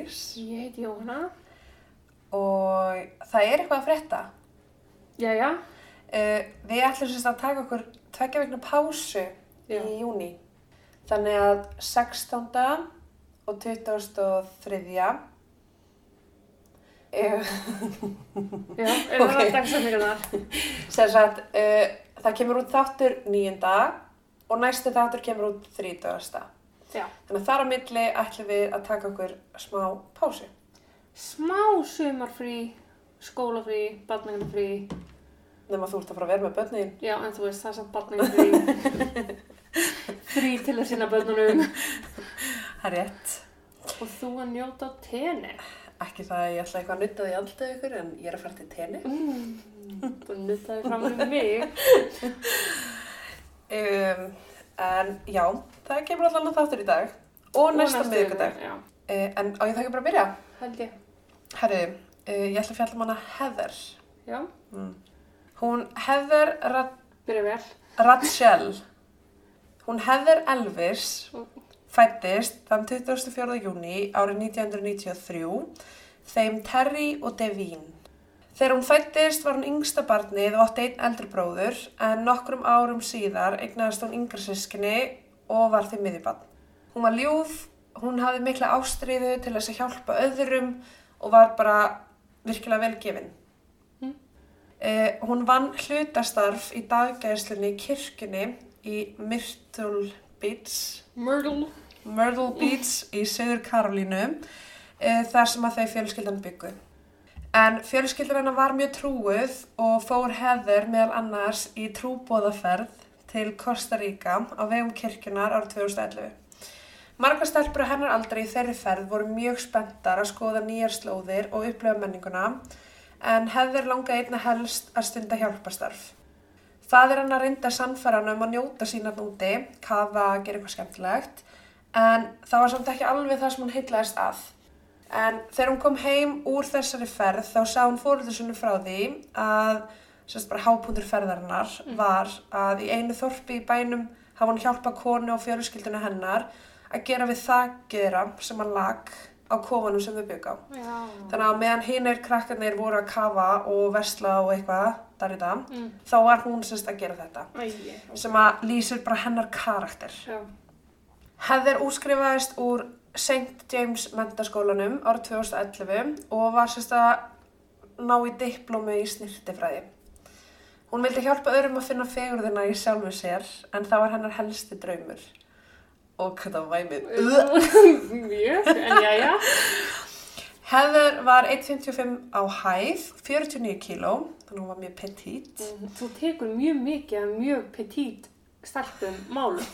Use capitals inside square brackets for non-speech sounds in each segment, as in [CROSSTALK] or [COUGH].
Þórdís Ég heiti Jóhanna. og það er eitthvað að frétta. Jæja. Uh, við ætlum sérst að taka okkur tveggja vegna pásu Já. í júni. Þannig að 16. og 23. Uh, Já, er Ok. það dagsetningarnar? sem sagt, uh, það kemur út þáttur nýjunda og næsti þáttur kemur út þrítugasta. Já. Þannig að þar á milli ætlum við að taka okkur smá pásu. Smá sumarfrí, skólafrí, barnagnafrí. Nefn að þú ert að fara að vera með börnin. Já, en þú veist, það er samt barnagnafrí. [LAUGHS] frí til að sinna börnunum. Það er rétt. Og þú að njóta á tenni. Ekki það að ég ætla eitthvað að nutta því aldrei ykkur en ég er að fara til tenni. Mm. Þú nuttaði fram um mig. [LAUGHS] Um, en já, það kemur allan að þáttur í dag og næsta miðvikudag. Já, Uh, en á ég það ekki bara að byrja? held ég. Herri, uh, ég ætla að fjalla um hana Heather. Já, Mm. Hún Heather Rad byrja vel. Radshell. Hún Heather Elvis fættist þann 24. júni árið 1993 þeim Terry og Devine. Þegar hún fættist var hún yngsta barnið og átti einn eldri bróður en nokkrum árum síðar eignaðist hún yngri sískinni og var því miðjubann. Hún var ljúf, hún hafði mikla ástriðu til þess að hjálpa öðrum og var bara virkilega velgefin. Mm. Eh, hún vann hlutastarf í daggæðslunni í kirkjunni í Myrtle Beach, Myrtle. Myrtle Beach í Söður Karolínu eh, þar sem að þau fjölskyldan byggu. En fjölskyldan hennar var mjög trúuð og fór Heather meðal annars í trúbóðaferð til Costa Rica á vegum kirkjunar árið 2011. Margar stelpur á hennar aldrei í þeirri ferð voru mjög spenntar að skoða nýjar slóðir og upplifa menninguna en Heather langaði einna helst að stunda hjálpastarf. Fadir hann að reynda sannfæran um að njóta sína núti, kafa, gera eitthvað skemmtilegt, en það var samt ekki alveg það sem hún heitlaðist að. En þegar hún kom heim úr þessari ferð þá sá hún fóröldur sinni frá því að sérst bara hápundur ferðarinnar var að í einu þorpi í bænum hafa hún hjálpa konu og fjölskylduna hennar að gera við þakgeira sem hann lag á kofanum sem þau bygga á. Já. Þannig að meðan hinir krakkarnir voru að kafa og versla og eitthvað, þar í það, Mm. þá var hún sérst að gera þetta Æi. sem að lýsir bara hennar karakter. Já. Heather útskrifaðist úr St. James mentaskólanum árið 2011 og var sérst að ná í diplómi í snirtifræði. Hún vildi hjálpa öðrum að finna fegurðina í sjálfu sér en það var hennar helsti draumur. Og þetta var væmið. Mjög, en jæja. Heather var 1,55 á hæð, 49 kíló, þannig að hún var mjög petít. Þú tekur mjög mikið af mjög petít stelpum málum.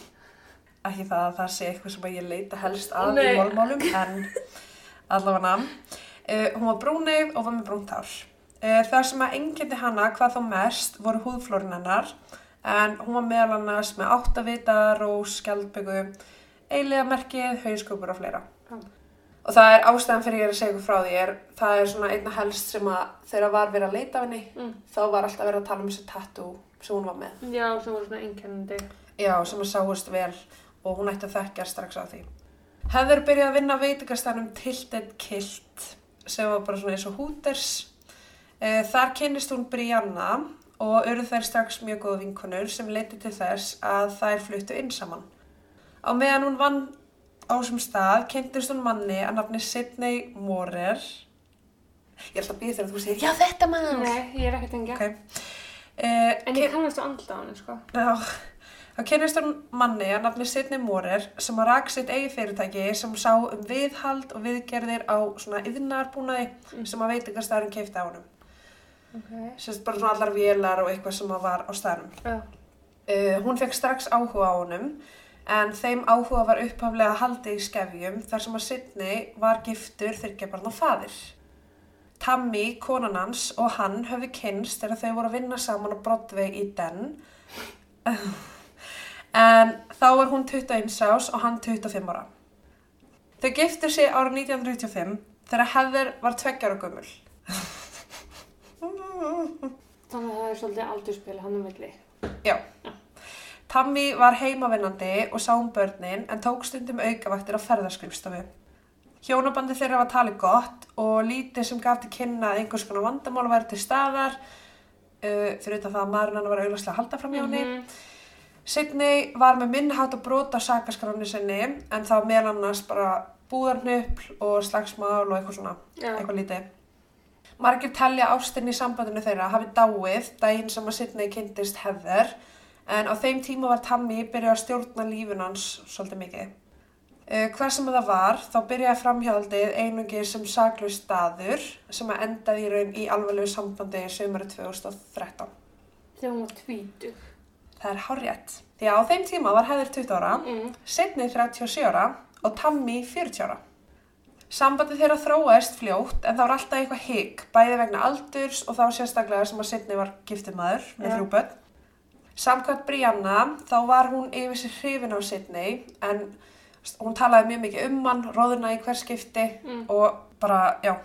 Ekki það að það sé eitthvað sem ég leita helst að Nei. í málmálum, [LAUGHS] en allavega. Uh, hún var brúneið og var með brúnt hár. Uh, það sem að enginni hana hvað þá mest voru húðflórin hennar, en hún var meðal annars með áttavita, rós, skjaldbyggu, eiligamerkið, hauskópur og fleira. Já. Og það er ástæðan fyrir ég að segja ykkur frá því er, það er svona einna helst sem að þegar var verið að leita af henni, Mm. þá var alltaf verið að tala um þessi tattoo sem hún var með. Já, sem voru svona einkennandi. Já, sem að sáist vel og hún ætti að þekkja strax á því. Heather byrjaði að vinna á veitingastænum Tilted Kilt sem var bara svona eins og Hooters. Eh, Þar kynnist hún Brianna og urðu þær strax mjög góða vinkonur sem leiti til þess að þær fluttu inn saman. Á meðan hún vann á þessum stað kynntist hún manni að nafni Sidney Morer. Ég ætla að býða þegar þú segir, já þetta maður! Nei, ég er ekkert engja. Ok. Eh, En ég kannast á andla á henni, sko. Já, þá kynist hún manni að nafni Sidney Morer sem að rak sitt eigi fyrirtæki sem sá um viðhald og viðgerðir á svona yðnarbúnaði Mm. sem að veitingastæðurinn keipti á honum. Ok. Sérst bara svona allar vélar og eitthvað sem að var á staðnum. Já. Uh, hún fekk strax áhuga á honum en þeim áhuga var upphaflega haldið í skefjum þar sem að Sidney var giftur þyrkja barn og fadir. Tammy, konan hans og hann höfðu kynst þegar þau voru að vinna saman á Broadway í Den. En þá var hún 21 ás og hann 25 ára. Þau giftur sig árið 1995 þegar Heather var tveggjara gummul. Þannig að það er svolítið aldurspil hann um milli. Tammy var heimavinnandi og sá um börnin en tók stundum aukavaktir á ferðarskrifstofu. Hjónabandi þeirra var talið gott og lítið sem gaf til kynna að einhvers konar vandamál væri til staðar uh, fyrir þetta það að maðurinn hann var auðvarslega að halda fram hjá henni. Mhm. Sidney var með minnhátt að brota sakaskráni sinni en það meðal annars bara búðarnöfl og slagsmál og eitthvað svona, Já. eitthvað lítið. Margir telja ástinni í sambandinu þeirra hafi dáið daginn sem að Sidney kynntist Heather en á þeim tíma var Tammy byrjað að stjórna lífun hans svolítið mikið. Uh, hvað sem það var, þá byrjaði framhjaldið einungir sem saklaus staður sem að endaði í raun í alvarlegu sambandi sömurinn 2013. Þegar hún var tvítug. Það er hárrétt. Því að á þeim tíma var Heather 20 ára, Mm. Sidney 37 ára og Tammy 40 ára. Sambandið þeirra þróaðist fljótt en það var alltaf eitthvað higg, bæði vegna aldurs og þá sérstaklega sem að Sidney var giftið maður með Já. þrjú börn. Samkvæmt Brianna þá var hún yfir sér hrifin á Sidney en hún talaði mjög mikið um hann, róðuna í hver skipti Mm. og bara, já.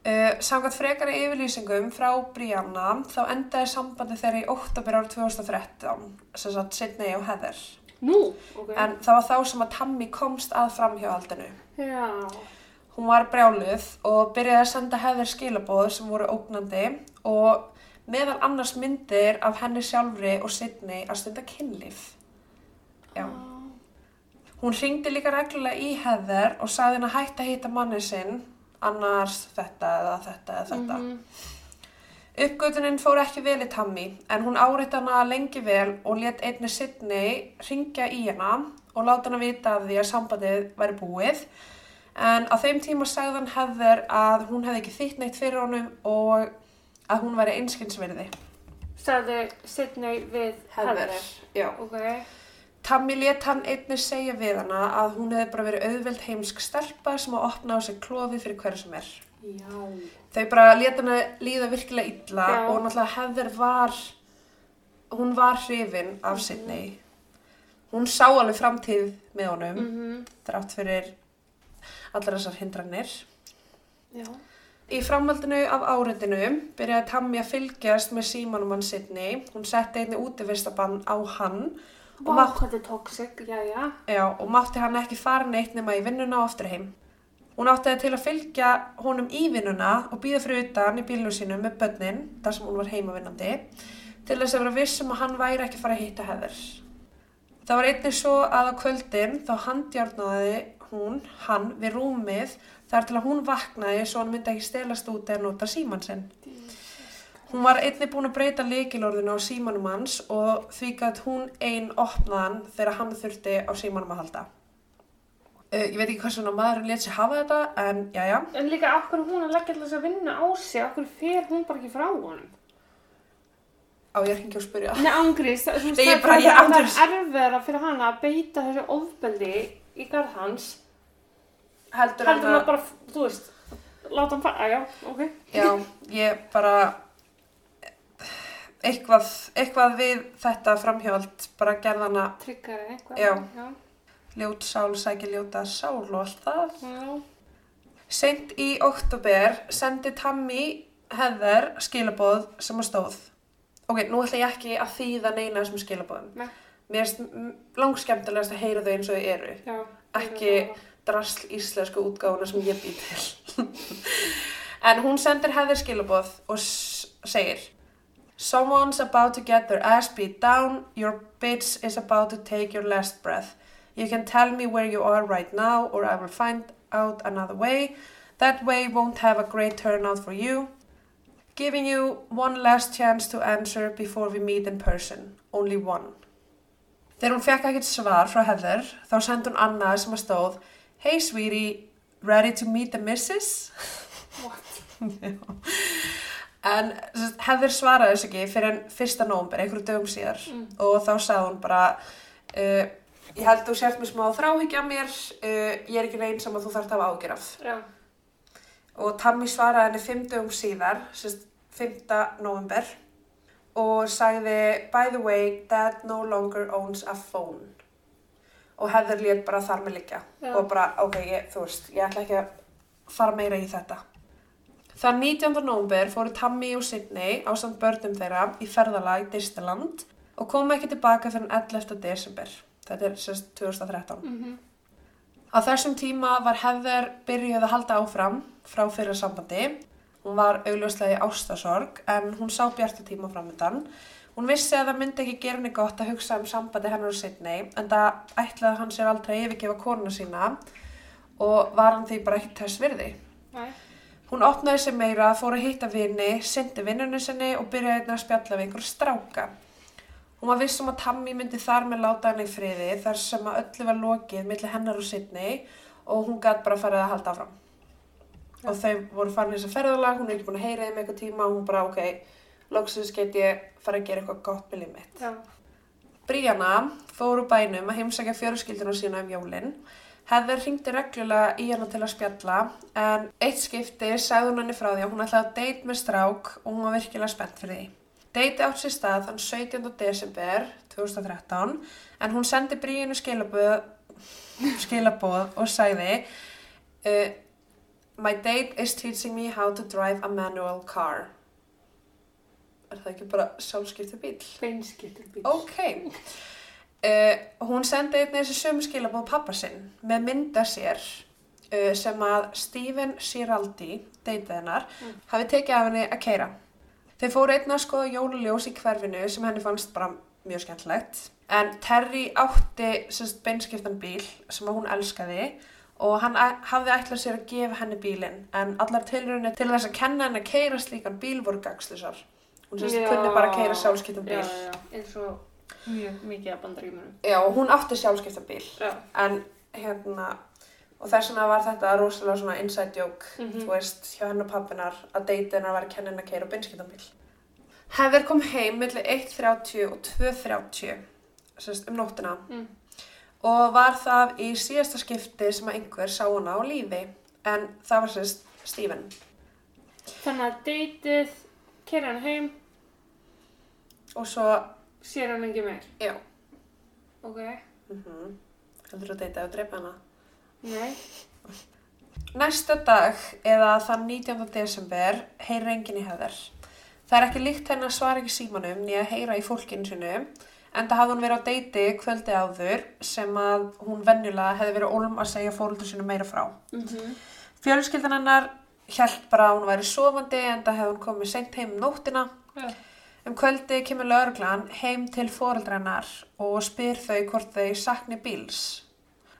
Uh, samkvæmt frekari yfirlýsingum frá Brianna þá endaði sambandi þeirra í oktober árið 2013 sem sagt Sidney og Heather Nú, ok. en það var þá sem að Tammy komst að framhjáhaldinu. Já. hún var brjáluð og byrjaði að senda Heather skilabóð sem voru ógnandi og meðal annars myndir af henni sjálfri og Sidney að stunda kynlíf. Já. Hún ringdi líka reglulega í Heather og sagði henni að hætta að hitta manni sinn, annars þetta eða þetta eða þetta. Mhm. Uppgötunin fór ekki vel í Tammy en hún áreitt hana lengi vel og let einni Sidney ringja í hana og láta hana vita af því að sambandið væri búið. En á þeim tíma sagði hann Heather að hún hefði ekki þýtt neitt fyrir honum og að hún væri einskinsverði. Sagði Sidney við Heather. Já. Ok. Tammy let hann einnig segja við hana að hún hefði bara verið auðveld heimsk stelpa sem að opna á sig klofið fyrir hverju sem er. Já. Þau bara let hana líða virkilega illa Já. og náttúrulega Heather var, hún var hrifin af Sidney. Hún sá alveg framtíð með honum Mhm. þrátt fyrir allar þessar hindranir. Já. Í framhaldinu af áreitinu byrjaði Tammy að fylgjast með símanum hann Sidney. Hún setti einni útivistabann á hann Vá, mátt- já, já. Já, og mátti hann ekki fara neitt nema í vinnuna og aftur heim. Hún átti það til að fylgja honum í vinnuna og býða fyrir utan í bílnum sínum með börnin, þar sem hún var heimavinnandi, til þess að vera vissum að hann væri ekki fara að hitta heður. Það var einnig svo að á kvöldin þá handjárnaði hún, hann, við rúmið þar til að hún vaknaði svo hann myndi ekki stelast út eða nota síman sinn. Hún var einnig búin að breyta leikilorðinu á símanum hans og því gætt hún ein opnaðan þegar hann þurfti á símanum að halda. Uh, ég veit ekki hversu maðurinn létt sér hafa þetta, en já, já. En líka, hverju hún að leggja alltaf þess að vinna á sig, hverju fer hún bara ekki frá honum? Á, ég er ekki að spyrja. Nei, ángrís, það, er erfiðara fyrir hana að beita þessu ofbeldi í garð hans. Heldur Heldur en hann að, bara, þú veist, láta hann fara, já, ok. já, ég bara, eitthvað, eitthvað við þetta framhjóld bara gerðana Tryggari eitthvað. Já. Já. ljót sál, sæki ljóta sál og allt það. Já. Seint í oktober sendi Tammy Heather skilaboð sem að stóð. Ok, nú ætla ég ekki að þýða neina þessum skilabóðum. Nei. Mér er langskemmtilegast að heyra þau eins og þau eru. Ekki drasl íslensku útgáfuna sem ég bý til. [LAUGHS] en hún sendir Heather skilaboð og segir Someone's about to get their ass beat down, your bitch is about to take your last breath. You can tell me where you are right now or I will find out another way. That way won't have a great turnout for you. Giving you one last chance to answer before we meet in person. Only one. Þegar hún fekk ekkert svar frá Heather, þá sendi hún annað sem að stóð Hey sweetie, ready to meet the missus? What? [LAUGHS] En Heather svaraði þess ekki fyrir en fyrsta nómber, einhverju dögum síðar Mm. og þá sagði hún bara uh, ég held þú sért með smá þráhyggja mér uh, ég er ekki neinn sem að þú þarft að hafa ágjör af Já. og Tammy svaraði henni fimm dögum síðar sérst 5. november og sagði by the way, dad no longer owns a phone og Heather lét bara þar með liggja Já. og bara, ok, ég, þú veist, ég ætla ekki að fara meira í þetta Þann 19. november fóru Tammy og Sidney á samt börnum þeirra í ferðalag Disneyland og kom ekki tilbaka fyrir 11. desember. Þetta er sérst 2013. Mhm. Á þessum tíma var Heather byrjuð að halda áfram frá fyrir sambandi. Hún var augljóslega í ástasorg en hún sá bjarta tíma framöndan. Hún vissi að það myndi ekki gera henni gott að hugsa um sambandi hennar og Sidney en það ætlaði hann sér aldrei að yfirgefa konuna sína og var hann því bara ekki þess virði. Nei. Hún opnaði sig meira, fór að hitta vini, syndi vinnunni sinni og byrjaði einnig að spjalla við einhver stráka. Hún var viss um að Tammy myndi þar með láta henni í friði þar sem að öllu var lokið millir hennar og Sidney og hún gæti bara farið að halda áfram. Og þau voru farin þess að ferðalag, hún er ekki búin að heyra þeim eitthvað tíma og hún bara, ok, loksins get ég farið að gera eitthvað gott með líf mitt. Já. Bríana fór úr bænum að heimsækja fjörskildinu sína um jólinn. Heather hringdi reglulega í hana til að spjalla en eitt skipti sagði hún henni frá því að hún ætlaði að date með strák og hún var virkilega spennt fyrir því. Deiti átt sér stað þann 17. desember 2013 en hún sendi Bríinu skilaboð, og sagði uh, My date is teaching me how to drive a manual car. Er það ekki bara sjálfskipti bíl? Beinskiptur bíl. Ok. Uh, hún sendi einnig þessi sömu skilabóð pappa sinn með mynda sér uh, sem að Stephen Giraldi, deytið hennar, Mm. hafi tekið af henni að keira. Þeir fóru einnig að skoða jóluljós í hverfinu sem henni fannst bara mjög skemmtilegt. En Terry átti sérst beinskiptan bíl sem hún elskaði og hann hafði ætlað sér að gefa henni bílinn en allar tilrunni til þess að kenna henni að keira slíkan bíl voru gagslisar. Hún Já. kunni bara að keira sjálfskiptan bíl. Já, já, já. Og mjög mikið af bandarímunum. Já, og hún átti sjálfskipta bíl Já. en hérna og þess vegna var þetta rosalega svona inside joke Mhm. þú veist, hjá hennar pappinar að deyti hennar var að kenna hennar að keira á beinskiptan bíl Heather kom heim millir 1.30 og 2.30 sérst, um nóttina Mm. og var það í síðasta skipti sem að einhver sá hana á lífi en það var sérst Stephen Þannig að deytið, kera hann heim, og svo, sér hann ekki meir. já Ok. mm heldur þú að deita og drepa hana Nei. Næsta dag eða þann 19. desember heyrir enginn í hefðar. Það er ekki líkt henni að svara ekki símanum nýja að heyra í fólkinu sinu en það hafði hún verið á deiti kvöldi áður sem að hún venjulega hefði verið ólum að segja fólkur sinu meira frá. Mm -hmm. Fjölskyldan hennar hjælt bara að hún væri sofandi en það hefði hún komið seint heim um nóttina. Já. Um kvöldi kemur lauruglan heim til foreldra hennar og spyr þau hvort þau sakni bíls.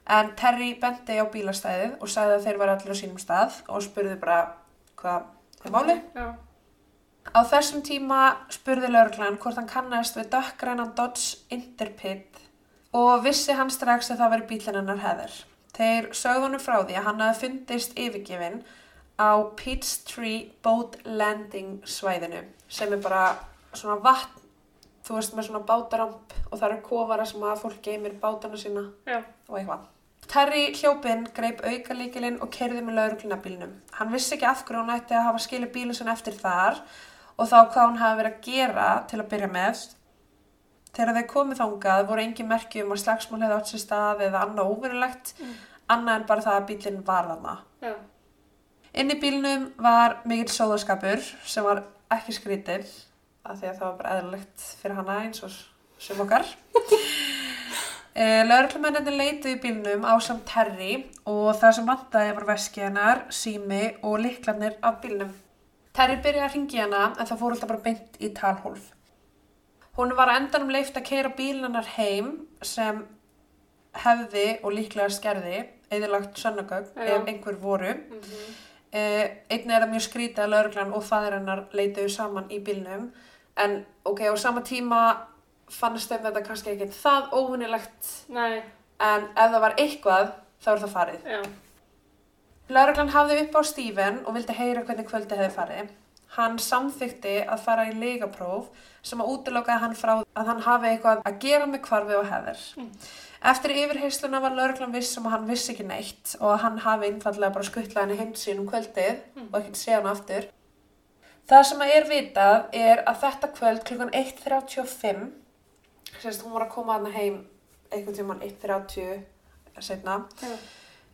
En Terry bendi á bílastæðið og sagði að þeir var allir á sínum stað og spurði bara hvað er máli. Já. Á þessum tíma spurði lauruglan hvort hann kannast við dökkgrænan Dodge Interpid og vissi hann strax að það veri bílinn hennar heður. Þeir sögðu honum frá því að hann hafi fundist yfirgefin á Peachtree Boat Landing svæðinu sem er bara svona vatn, þú veist með svona bátaramp og það eru kofara sem að fólk geymir bátana sína Já. og eitthvað. Terry hljópinn greip auka líkilinn og kerði með lauruglunabílnum. Hann vissi ekki af hverju hún ætti að hafa skilið bílinn sinni eftir þar og þá hvað hún hafi verið að gera til að byrja með. Þegar þeir komið þangað voru engin merki um að slagsmál hefði átt sér stað eða annað óverulegt, Mm. annað en bara það að bílinn var þarna. Já. Inn í bílnum var mikill sóðaskapur sem var ekki skrítið af því að það var bara eðlilegt fyrir hana eins og sem okkar. [LAUGHS] Lörglumennir leituðu í bílnum á samt Terry og það sem vantaði var veski hennar, sími og liklarnir af bílnum. Terry byrjaði að ringi hana en það fór alltaf bara beint í talhólf. Hún var að endanum leift að keira bílinn hennar heim sem hefði og líklega skerði eðilagt sönnagögg ef einhver voru. Mm -hmm. Uh, einn er það mjög skrítið að lauruglan og fadir hennar leituðu saman í bílnum en ok, á sama tíma fannst þeim þetta kannski ekkert það óvinnilegt Nei. en ef það var eitthvað þá er það farið. Já. Lauruglan hafði upp á Stephen og vildi heyra hvernig kvöldi hefði farið. Hann samþykti að fara í leigapróf sem að útilokaði hann frá að hann hafi eitthvað að gera með hvarfi og hefðir. Mm. Eftir yfirheysluna var lauruglan viss um að hann vissi ekki neitt og að hann hafi einfallega bara skuttlað henni heim sín um kvöldið Mm. og ekkert sé hann aftur. Það sem að er vitað er að þetta kvöld klukkan 1.35, sérst hún var að koma hann heim einhvern tímann 1.30 setna, uh,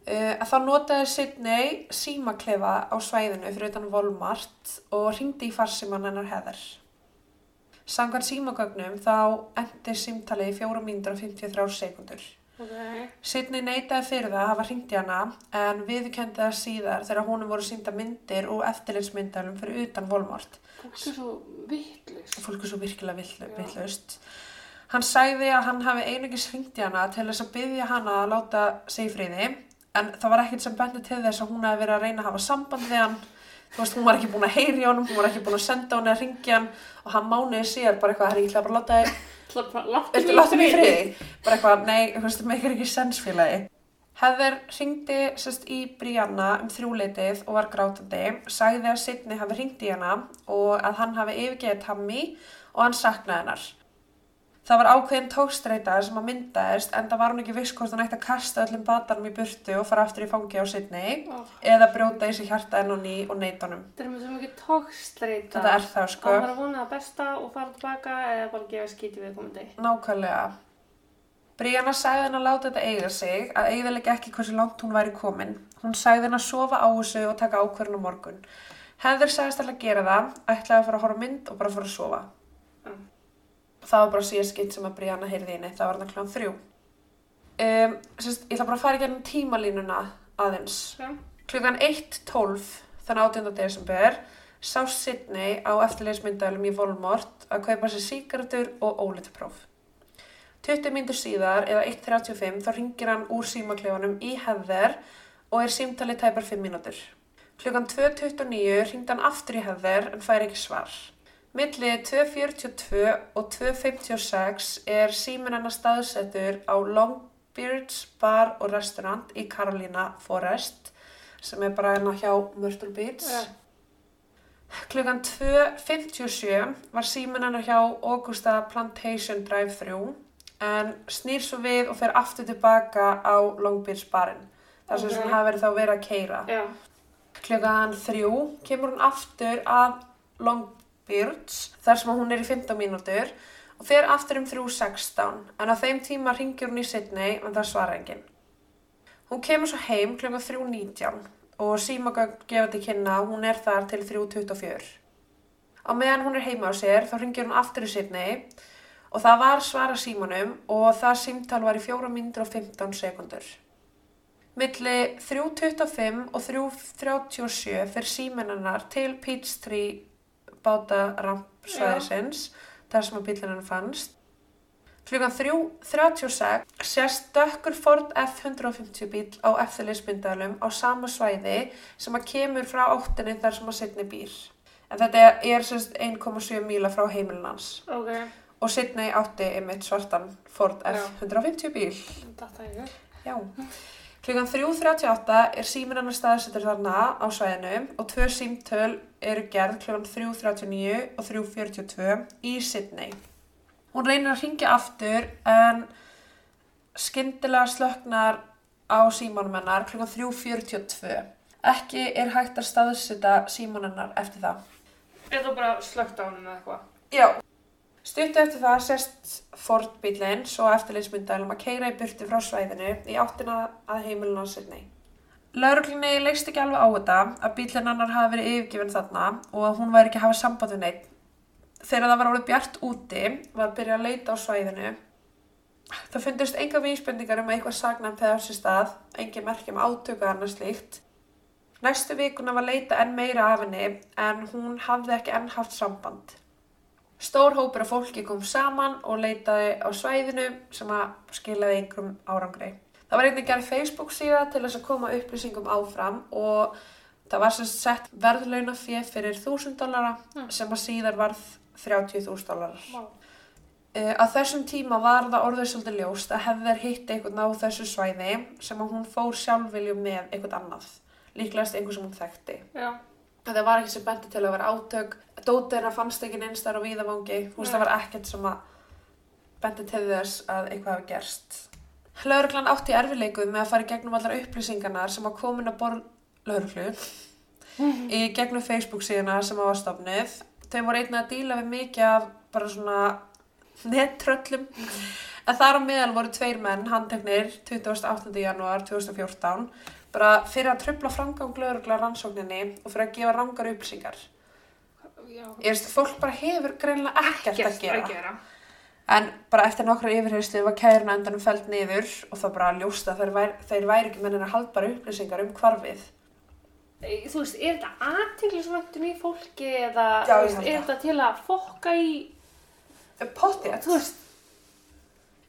að þá notaði Sidney símaklefa á svæðinu fyrir utan Volmart og ringdi í farsimann hennar heðar. Samkvæmt símagögnum þá endi símtalið í 4 mínútur og 53 sekundur. Ok. Sidney neitaði fyrir það að hafa hringt í hana en viðurkendi það síðar þegar honum voru sínda myndir og eftirlitsmyndalum fyrir utan volmort. Fólk er svo vittlust. Fólk er svo virkilega villust. Hann sagði að hann hafi einungis hringt í hana til þess að byggja hana að láta sig friði en það var ekkert sem bendi til þess að hún hafi verið að reyna að hafa samband við hann. Þú veist, hún var ekki búin að heyri honum, hún var ekki búin að senda honum að ringja hann og hann mánuði síðar bara eitthvað, herri, ég ætla bara að láta þig Viltu láta mig í friði? Bara eitthvað, nei, þú veist, það meikir ekki sensfélagi. Heather ringdi sérst í Brianna um þrjúleitið og var grátandi, sagði að Sidney hafi ringt í hana og að hann hafi yfirgeðið Tammy og hann saknaði hennar. Það var ákveðin tókstreita sem að myndaðist en það var hún ekki viss hvort hann ætti að kasta öllum batanum í burtu og fara aftur í fangi á Sidney eða brjóta í sig hjarta enn og ný og neytunum. Þetta er með svo mikið tókstreita. Þetta er það sko. Það var að vona það besta og fara tilbaka eða bara gefa skíti við komandi. Nákvæmlega. Brianna sagði henn að láta þetta eiga sig, að eiginlega ekki hversu langt hún væri komin. Hún sagði henn að sofa á þessu og taka ákvörðun á morgun. Heather sagðist alltaf að gera það, ætlaði að fara að horfa mynd og bara fara að sofa. Það var bara síðan skitt sem að Brianna heyrði inni, það var hann klán þrjú. Um, sérst, ég ætla bara að fara í gennum tímalínuna aðeins. Já. Klukkan 1.12 þann 18. desember sá Sidney á eftirleismyndalum í Volmort að kaupa sér síkartur og ólitupróf. 20 mínútur síðar eða 1.35 þá ringir hann úr símaklefanum í Heather og er símtalið tæpar 5 mínútur. Klukkan 2.29 ringdi hann aftur í Heather en fær ekki svar. Millið 2.42 og 2.56 er síminn hennar staðsettur á Longbeards bar og restaurant í Carolina Forest sem er bara hérna hjá Myrtle Beach. Já. Klukkan 2.57 var síminn hennar hjá Augusta Plantation Drive-Thru en snýr svo við og fer aftur tilbaka á Long Beach barinn. þar sem Ok. hún hafi verið þá verið að keira. Já. Klukkan þrjú kemur hún aftur að Long Beach þar sem hún er í 15 mínútur og fer aftur um 3.16 en á þeim tíma ringir hún í Sydney en það svara enginn. Hún kemur svo heim klukkan 3.19 og símagögn gefa til kynna að hún er þar til 3.24. Á meðan hún er heima á sér þá ringir hún aftur í Sydney og það var svara símanum og það símtal var í 4 mínútur og 15 sekundur. Milli 3.25 og 3.37 fyrir símennar til Peachtree bátarampsvæðisins, þar sem að hann fannst. Klukkan 3.36 sést dökkur Ford F-150 bíl á eftirleysmyndalum á sama svæði sem að kemur frá áttinni þar sem að Sidney býr. En þetta er sérst 1,7 míla frá heimilin hans. Ok. Og Sidney átti einmitt svartan Ford Já. F-150 bíl. Þetta er ég. Já. Klukkan 3.38 er síminn hennar staðsettur þarna á svæðinu og tvö símtöl eru gerð klukkan 3.39 og 3.42 í Sydney. Hún reynir að ringja aftur en skyndilega slöknar á símanum hennar klukkan 3.42. Ekki er hægt að staðsetta síman hennar eftir það. Er það bara slögt á hann eða eitthvað? Já. Stuttu eftir það sést Ford bílinn svo eftirleysmyndalum að keira í burtu frá svæðinu í áttina að heimilinu á Sydney. Lauruglinni leist ekki alveg á þetta að bílinn hennar hafi verið yfirgefin þarna og að hún væri ekki að hafa samband við neitt. Þegar það var orðið bjart úti var að byrja að leita á svæðinu. Það fundist enga vísbendingar um að eitthvað sagnam þegar sér stað, engin merkjum átöku annars slíkt. Næstu vikuna var leita enn meira af henni en hún hafði ekki enn haft samband. Stór hópur af fólki kom saman og leitaði á svæðinu sem að skilaði einhverjum árangri. Það var einnig gerð Facebook síða til þess að koma upplýsingum áfram og það var sem sett verðlaunafé fyrir 1000 dollara Mm. sem að síðar varð 30.000 dollarar. Vá. Uh, á þessum tíma var það orðið svolítið ljóst að hefðir hitt einhvern á þessu svæði sem að hún fór sjálfviljum með einhvern annað. Líklegast einhver sem hún þekkti. Já. Það var ekki sem benti til að vera átök. Dóttirna fannst ekki neinstar á víðavangi. Þú veist, það var ekkert sem að benti til þess að eitthvað hafi gerst. Lauruglan átti í erfileikum með að fara í gegnum allar upplýsingarnar sem að komin að borð lauruglu í gegnum Facebook síðuna sem að var stofnið. Þau voru einnig að díla við mikið af bara svona nettröllum. En þar á meðal voru tveir menn handteknir 28. janúar 2014 bara fyrir að tröfla framgang laurugla rannsókninni og fyrir að gefa rangar upplýsingar. Ég veist, fólk bara hefur greinlega ekkert að gera. að gera. En bara eftir nokkra yfirheyrstu var kæruna endanum fælt niður og það bara ljóst að þeir væri, þeir væri ekki mennin að haldbara upplýsingar um hvarfið. Þú veist, er þetta aðtiklisvöndun í fólki eða Já, veist, er þetta til að fokka í, þú veist,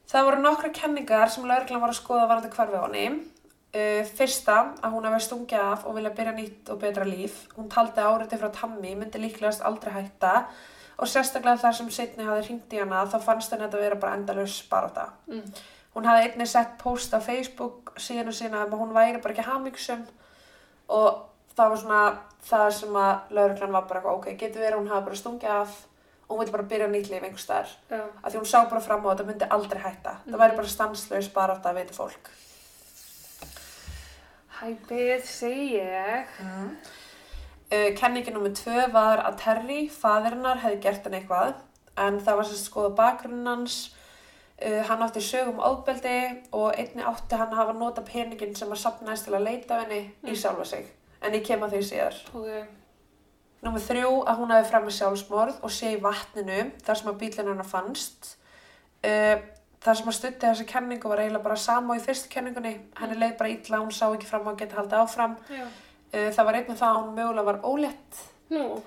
Það voru nokkra kenningar sem lauruglan var að skoða varandi hvarfi á henni. Uh, fyrsta, að hún hafi stungið af og vilja byrja nýtt og betra líf. Hún taldi áriti frá Tammy, myndi líklegast aldrei hætta og sérstaklega þar sem setni hafi hringt í hana þá fannst henni þetta vera bara endalaus barátta. mm. Hún hafi einnig sett post á Facebook síðan og síðan að hún væri bara ekki hamingsum og það var svona það sem að lauruglan var bara ok, getur verið að hún hafi bara stungið af og hún vildi bara byrja nýtt líf einhvers staðar já, að því hún sá bara fram á að þetta myndi aldrei hætta. Það væri bara stanslaus bara átt að veita fólk. Hæpið, segi ég. Mm. Uh, kenningin nummer tvö var að Terry, faðirinnar, hefði gert henni eitthvað en það var sem skoða bakgrunn hans. Uh, hann átti sögum ofbeldi og einni átti hann að hafa nota peningin sem að sapnaðist til að leita henni í Mm. sjálfa sig. En ég kem að því síðar. Ok, Númer þrjú að hún hafi fram með sjálfsmorð og sé í vatninu þar sem að bílinn hennar fannst. Uh, þar sem að stutti þessa kenningu var eiginlega bara sama og í fyrstu kenningunni. Henni leið bara illa, hún sá ekki fram á að geta haldið áfram. já. Uh, það var einnig það að hún mögulega var ólétt Nú, ok,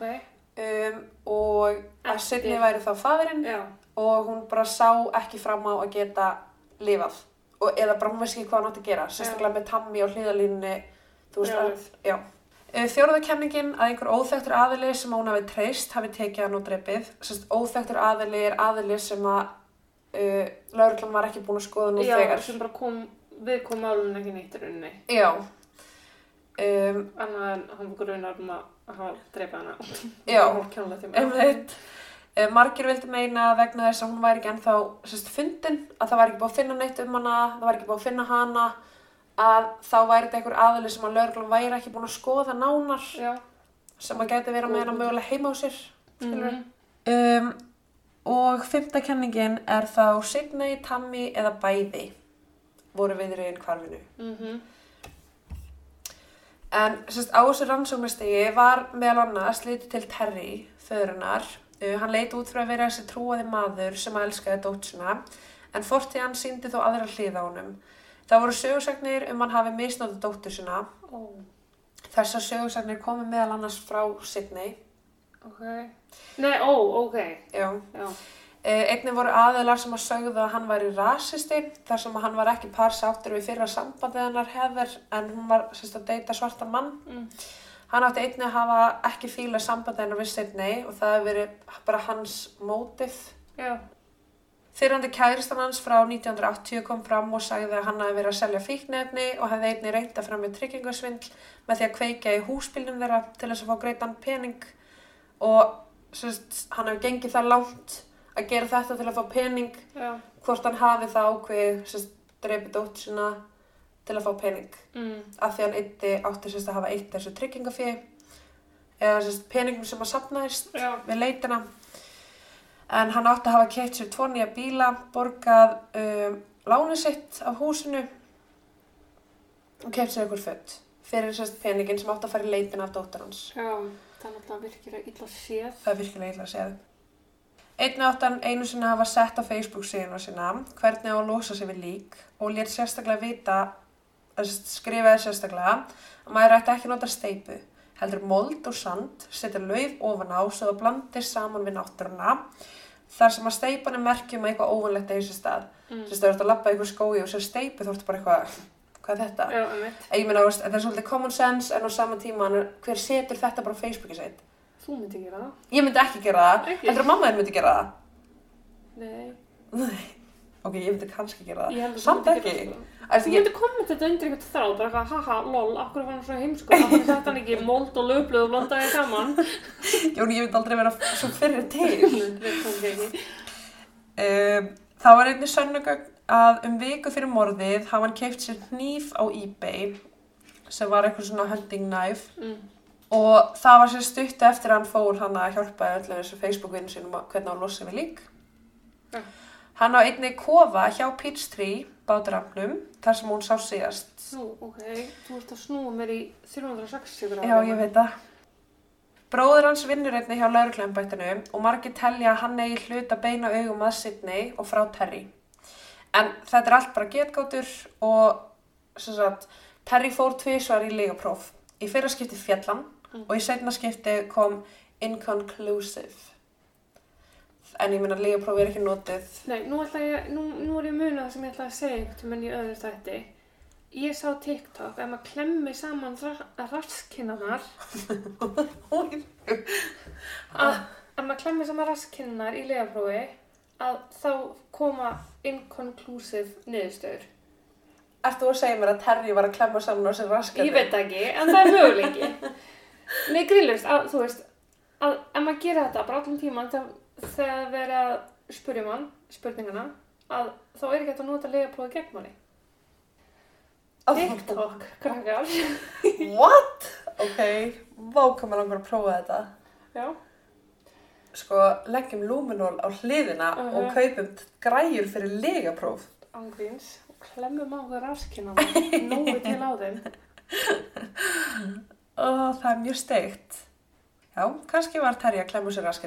um, og að. Sidney væri þá faðurinn já. og hún bara sá ekki fram á að geta lifað. Og, eða bara hún veist ekki hvað hann átti að gera, sérstaklega með Tammy og hliðalínunni, þú veist að, já. Uh, Fjóraða kenningin að einhver óþekktur aðili sem hún hafi treyst hafi tekið hann og dreipið. Óþekktur aðili er aðili sem að uh, lauruglan var ekki búin að skoða nú Já, þegar. sem bara kom, við kom málun ekki neitt í rauninni. Já. Um, Annað en hann grunar um að hafa dreipið hana. Já. Mig. Einmitt. Eh, Margir vildi meina vegna þess að hún væri ekki ennþá sérst, fundin, að það væri ekki búið að finna neitt um hana, það væri ekki búið að finna hana, að þá væri þetta einhver aðili sem að lögreglan væri ekki búin að skoða nánar, Já. sem að gæti verið með hana mögulega heima á sér. Mhm. Um, og fymta kenningin er þá Signey, Tammy eða bæði voru viðri inn hvarfinu. Mhm. En sérst, á þessu rannsóknastigi var meðal annars litið til Terry, föðurinnar. Uh, hann leit út fyrir að vera þessi trúaði maður sem að elskaði dótsina, en fortið hann síndi þó aðra hlið á honum. Það voru sögursagnir um hann hafi misnótið dóttur sína. Ó, Þessar sögursagnir komu meðal annars frá Sydney. Ok. Nei, ó, ok. Já. Já. Uh, einnig voru aðilar sem að sögðu að hann væri rasisti, þar sem að hann var ekki parsáttur við fyrra sambandið hennar hefur, en hún var sérst að deyta svartan mann. Mm. Hann átti einnig að hafa ekki fíla sambandi hennar við Sydney og það hefur verið bara hans mótið. Já. Fyrrandi kæristan hans frá 1980 kom fram og sagði að hann hefði verið að selja fíknefni og hefði einnig reynt að fram með tryggingasvindl með því að kveika í húsbílnum þeirra til þess að fá greitan pening og sérst, hann hefur gengið það langt að gera þetta til að fá pening Já. hvort hann hafi það ákveð dreipið dótt sína til að fá pening Mm. af því hann eitti átti sérst að hafa eitt þessu tryggingafí eða sérst peningum sem að sapnaðist Já. við leitina en hann átti að hafa keitt sér tvo nýja bíla borgað um, láni sitt af húsinu og keitt sér einhver fött fyrir peningin sem átti að fara í leitina af dóttar hans Já. Það er náttúrulega virkilega illa séð. það er virkilega illa að segja Einni átti hann einu sinni að hafa sett á Facebook síðan sína hvernig að losa sig við lík og létt sérstaklega vita að skrifaði sérstaklega að maður ætti ekki að nota steipu heldur mold og sand, setja lauf ofan á svo það blandist saman við náttúruna þar sem að steipan er merkjum að eitthvað óvanlegt eða þessi stað Mm. þess að þú ert að labba í einhver skói og sér steipu þú ert bara eitthvað, hvað er þetta? Já, um mitt. Ég meina, þetta er svolítið common sense en á sama tíma hver setur þetta bara á Facebooki sitt? Þú myndi gera það? Ég myndi ekki gera það, Ekki? heldur að mamma þér myndi gera það Nei. Nei. [LAUGHS] Ok, ég myndi kannski gera Ég það. held að þú Samt myndir ekki. gera það, ég, myndi kommenta þetta undir eitthvað þráð, bara eitthvað, haha, lol, akkur var hann svo heimskur, akkur sett hann ekki mold og löfblöð og blandaði saman. [LAUGHS] Jón, ég myndi aldrei vera svo fyrir til. Það um, það var einnig sönnugögn að um viku fyrir morðið hafa hann keift sér hníf á eBay sem var eitthvað svona hunting knife Mm. og það var sér stutt eftir að hann fór hann að hjálpa öllu þessu Facebook-vinn sinum að hvernig hann losa við lík. Ja. Hann á einnig kofa hjá Peachtree bátarafnum þar sem hún sá síðast. Nú, ok, þú ert að snúa mér í 360 gráður. Já, ég veit það. Bróður hans vinnur einni hjá lauruglembættinu og margir telja að hann eigi hlut að beina augum að Sydney og frá Terry. En þetta er allt bara getgátur og sagt, Terry fór tvísvar í lígapróf. Í fyrra skipti fjallan Mm. og í setna skipti kom inconclusive. En ég meina lígapróf er ekki notið. Nei, nú, ég, nú, nú er ég munið það sem ég ætla að segja einhvern veginn í öðru þætti. Ég sá TikTok að maður klemmi saman ra raskinnanar, [LAUGHS] að, að maður klemmi saman raskinnanar í legaprófi, að þá koma inconclusive niðurstöður. Ertu að segja mér að Terry var að klemma saman á sér raskandi? Ég veit ekki, en það er möguleiki. [LAUGHS] Nei, grillust, að, þú veist, að ef maður gerir þetta bara allan tíman þegar, þegar verið að spurja mann, spurningana, að þá er ekki hægt að nota legaprófi gegn manni. TikTok, [LAUGHS] krakkar. What? Ok, váka maður langar að prófa þetta. Já. Sko, leggjum lúminól á hliðina Mhm. og kaupum græjur fyrir legapróf. Ángríns. Og klemmum á það raskina nógu til á þeim. Ó, það er mjög steikt. Já, kannski var Terry að klemma sér þau.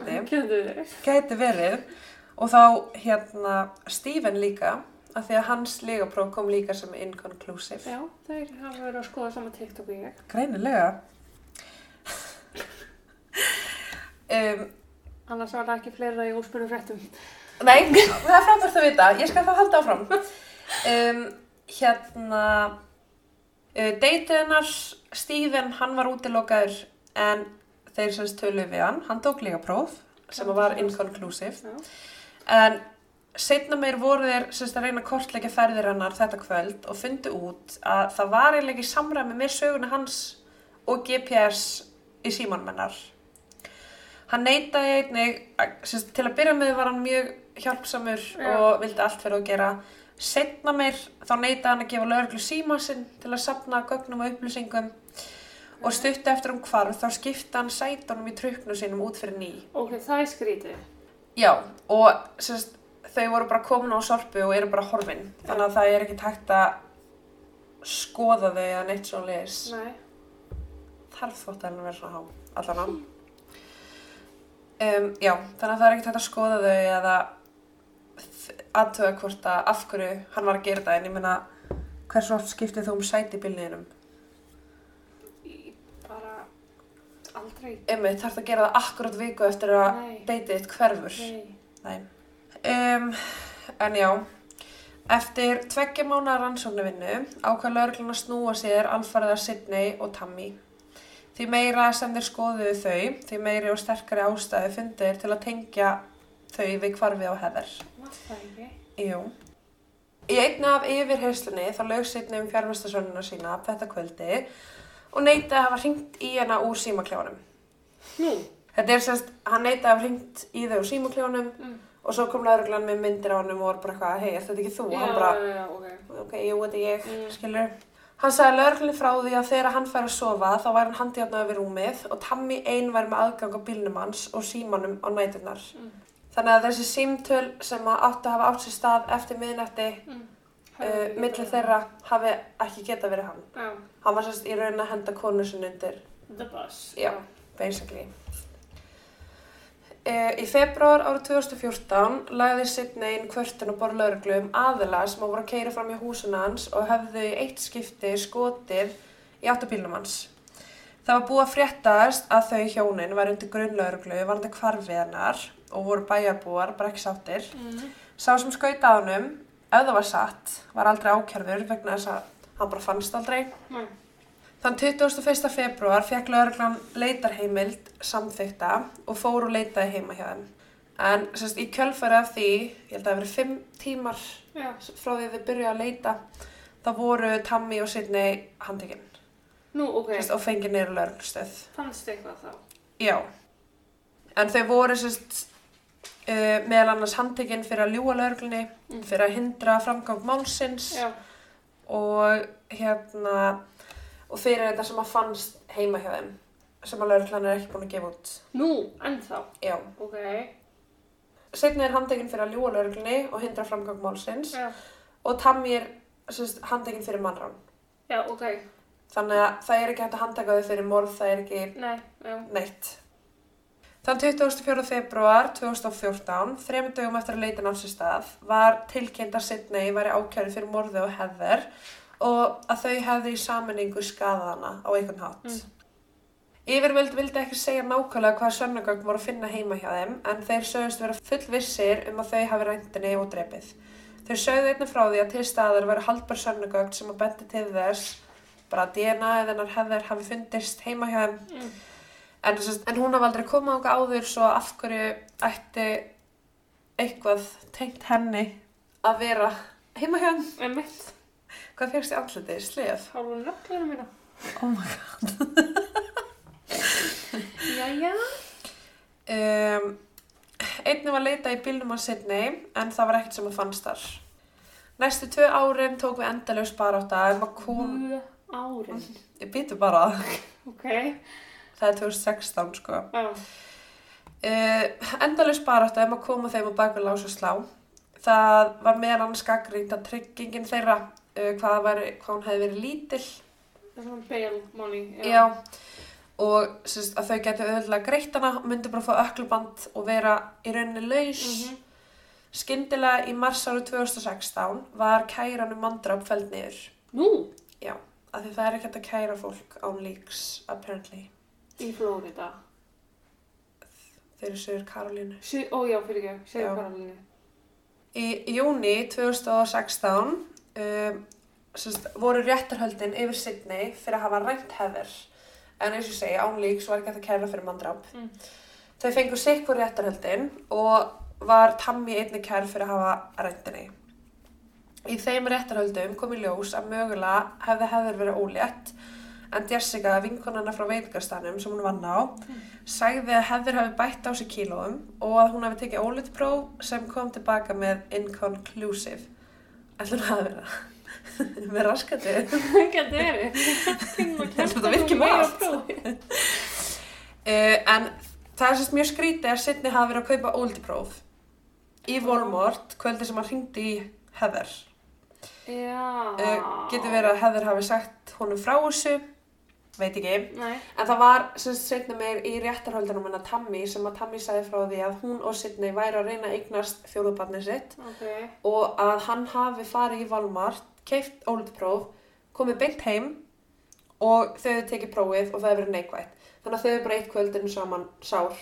Gæti verið. Og þá hérna Stephen líka, af því að hans legapróf kom líka sem inconclusive. Já, þeir hafa verið að skoða sama TikTok og ég. Greinilega. [LAUGHS] um, Annars var það ekki fleira í óspurðum fréttum. Nei, [LAUGHS] það er frábært að vita. Ég skal þá halda áfram. Um, hérna, uh, deytið hennar, Stephen, hann var útilokaður en þeir semst töluðu við hann. Hann tók líka próf sem var inconclusive. En setna meir voru þeir semst að reyna að kortleggja ferðir hennar þetta kvöld og fundu út að það var eiginlega ekki samræmi með söguna hans og GPS í símanum hennar. Hann neitaði einnig, að- sem sagt, til að byrja með var hann mjög hjálpsamur Já. og vildi allt fyrir að gera. Setna meir þá neitaði hann að gefa lögreglu síma sinn til að sapna gögnum og upplýsingum og stutti eftir um hvarf þá skipta hann sætunum í truknu sínum út fyrir ný. Ok, það er skrítið. Já, og sem sagt, þau voru bara komin á sorpu og eru bara horfin. Þannig að það er ekki tækt að skoða þau eða neitt svo leis. Nei. Þarf þótt að vera svona há, allan á. Um, já, þannig að það er ekki tækt að skoða þau eða aðtöða hvort að af hverju hann var að gera þetta. En ég meina, hversu oft skiptið þú um sæti bílniðinum? Bara aldrei. Emmi, þarf að gera það akkurat viku eftir að deytið þitt hverfur. Nei. Nei. Um, en já, eftir tveggja mánu rannsóknarvinnu ákvað lögreglun að snúa sér alfarið að Sydney og Tammy. Því meira sem þeir skoðuðu þau, því meiri og sterkari ástæði fundir til að tengja þau við hvarfið á heðar. Var það ekki? Jú. Í einna af yfirheyslunni þá lög Sydney um fjármestasönnuna sína þetta kvöldi og neitaði að hafa hringt í hana úr símaklefanum. Nú. Þetta er sérst, hann neitaði að hafa hringt í þau úr símaklefanum Mm. Og svo kom lauruglan með myndir á hann og var bara eitthvað, hei, er þetta ekki þú? Og hann bara, já, ok. ok, jú, þetta er ég, Mm. skilur. Hann sagði lauruglinni frá því að þegar hann fær að sofa þá væri hann handjárnaði við rúmið og Tammy ein væri með aðgang á bílnum hans og símanum á nætunar. Mm. Þannig að þessi símtöl sem að áttu að hafa átt sér stað eftir miðnætti Mm. uh, milli þeirra hafi ekki geta verið hann. Já, Hann var sérst í raun að henda konu sinni undir the bus. Já. basically. Uh, í februar árið 2014 lagði Sidney inn kvörtun og borð lauruglu um aðila sem voru að keira fram í húsinu hans og hefðu í eitt skipti skotið í áttabílnum hans. Það var búið að fréttast að þau hjónin var undir grunnlauruglu varandi hvarfið hennar og voru bæjarbúar, bara ekki sáttir. Mm. Sá sem skaut á honum, ef það var satt, var aldrei ákjörður vegna þess að hann bara fannst aldrei. Nei. Þann 21. februar fekk lauruglan leitarheimild samþykta og fór og leitaði heima hjá þeim. En sérst, í kjölfæri af því, ég held að það verið fimm tímar Já. frá því þau byrjuði að leita, þá voru Tammy og Sidney handtekinn Nú, ok. sérst, og fengið neyru lauruglustöð. Fannst eitthvað þá? Já. En þau voru sérst, uh, meðal annars handtekinn fyrir að ljúa lauruglunni, Mm. fyrir að hindra framgang málsins Já. og hérna og fyrir þetta sem að fannst heima hjá þeim sem að lauruglan er ekki búin að gefa út Nú, ennþá. já, Ok. setni er handtekinn fyrir að ljúa lauruglunni og hindra framgang málsins Já. og Tammy er sérst, handtekinn fyrir mannrán Já, ok. þannig að það er ekki hægt að handtaka þau fyrir morð það er ekki Nei, neitt Þann 24. februar 2014, þrejum dögum eftir að leitin á sér stað, var tilkynnt að Sidney væri ákjæri fyrir morði og heðver og að þau hefði í saminningu skadaðana á einhvern hátt. Mm. Yfirvöld vildi ekki segja nákvæmlega hvað sönnugögn voru að finna heima hjá þeim en þeir sögust vera fullvissir um að þau hafi ræntinni og drepið. Þau sögðu einnig frá því að til staðar veri haldbar sönnugögn sem að bendi til þess bara DNA eða hennar hefðir hafi fundist heima hjá þeim Mm. en, en hún hafi aldrei komað ánga áður svo af hverju ætti eitthvað tengt henni að vera heima hjá þeim. Hvað fegst í andliti? Slef? Hálfa nöglunum mína. Oh my god. [LAUGHS] Jæja. Um, einnig var leitað í bílnum á Sydney en það var ekkert sem að fannst þar. Næstu tvö árin tók við endalaus barátta um að kom... Tvö árin. Ég býtu bara, Ok. það er 2016 sko. Já. Uh, endalaus barátta um að koma þeim á bakvið lás og slá. Það var meðan gaggrínt að tryggingin þeirra hvað, var, hvað hún hefði verið lítill. Bail money. Já. Og sérst, að þau getur auðvitað greitt hana, myndi bara fá ökluband og vera í rauninni laus. Mhm. Skyndilega í mars árið 2016 var kæran um mandrap feld niður. Nú, Já, af því það er ekki hægt að kæra fólk án líks, apparently. í Flórida. Þeir eru sögur Karolínu. Ó já, fyrir ekki, Já. segja Karolínu. Í júni 2016 um, sérst, voru réttarhöldin yfir Sydney fyrir að hafa rænt hefur. En eins og ég segi, án líks var ekki að kæra fyrir mandrap. Mm. Þau fengu sikkur réttarhöldin og var Tammy einnig kær fyrir að hafa rændinni. Í þeim réttarhöldum kom í ljós að mögulega hefði hefur verið ólétt en Jessica, vinkonana frá veitingarstanum sem hún vann á, sagði að hefur hafi bætt á sig kílóum og að hún hafi tekið óléttpróf sem kom tilbaka með inconclusive. Ætlum að vera [LAUGHS] með raskandi. Getur verið. Þetta virkir allt. Uh, [LAUGHS] en það er sérst mjög skrítið að Sidney hafi verið að kaupa óléttpróf í Volmort kvöldi sem hann hringdi í Heather. Já. Uh, getur verið að Heather hafi sagt honum frá þessu, veit ekki. Nei. En það var sem setna meir í réttarhöldunum hennar Tammy sem að Tammy sagði frá því að hún og Sidney væri að reyna að eignast fjóðubarnið sitt Ok. og að hann hafi farið í Valmart, keift óléttpróf, komið beint heim og þau hefði tekið prófið og það hefði verið neikvætt. Þannig að þau hefði bara eitt kvöldinu saman sár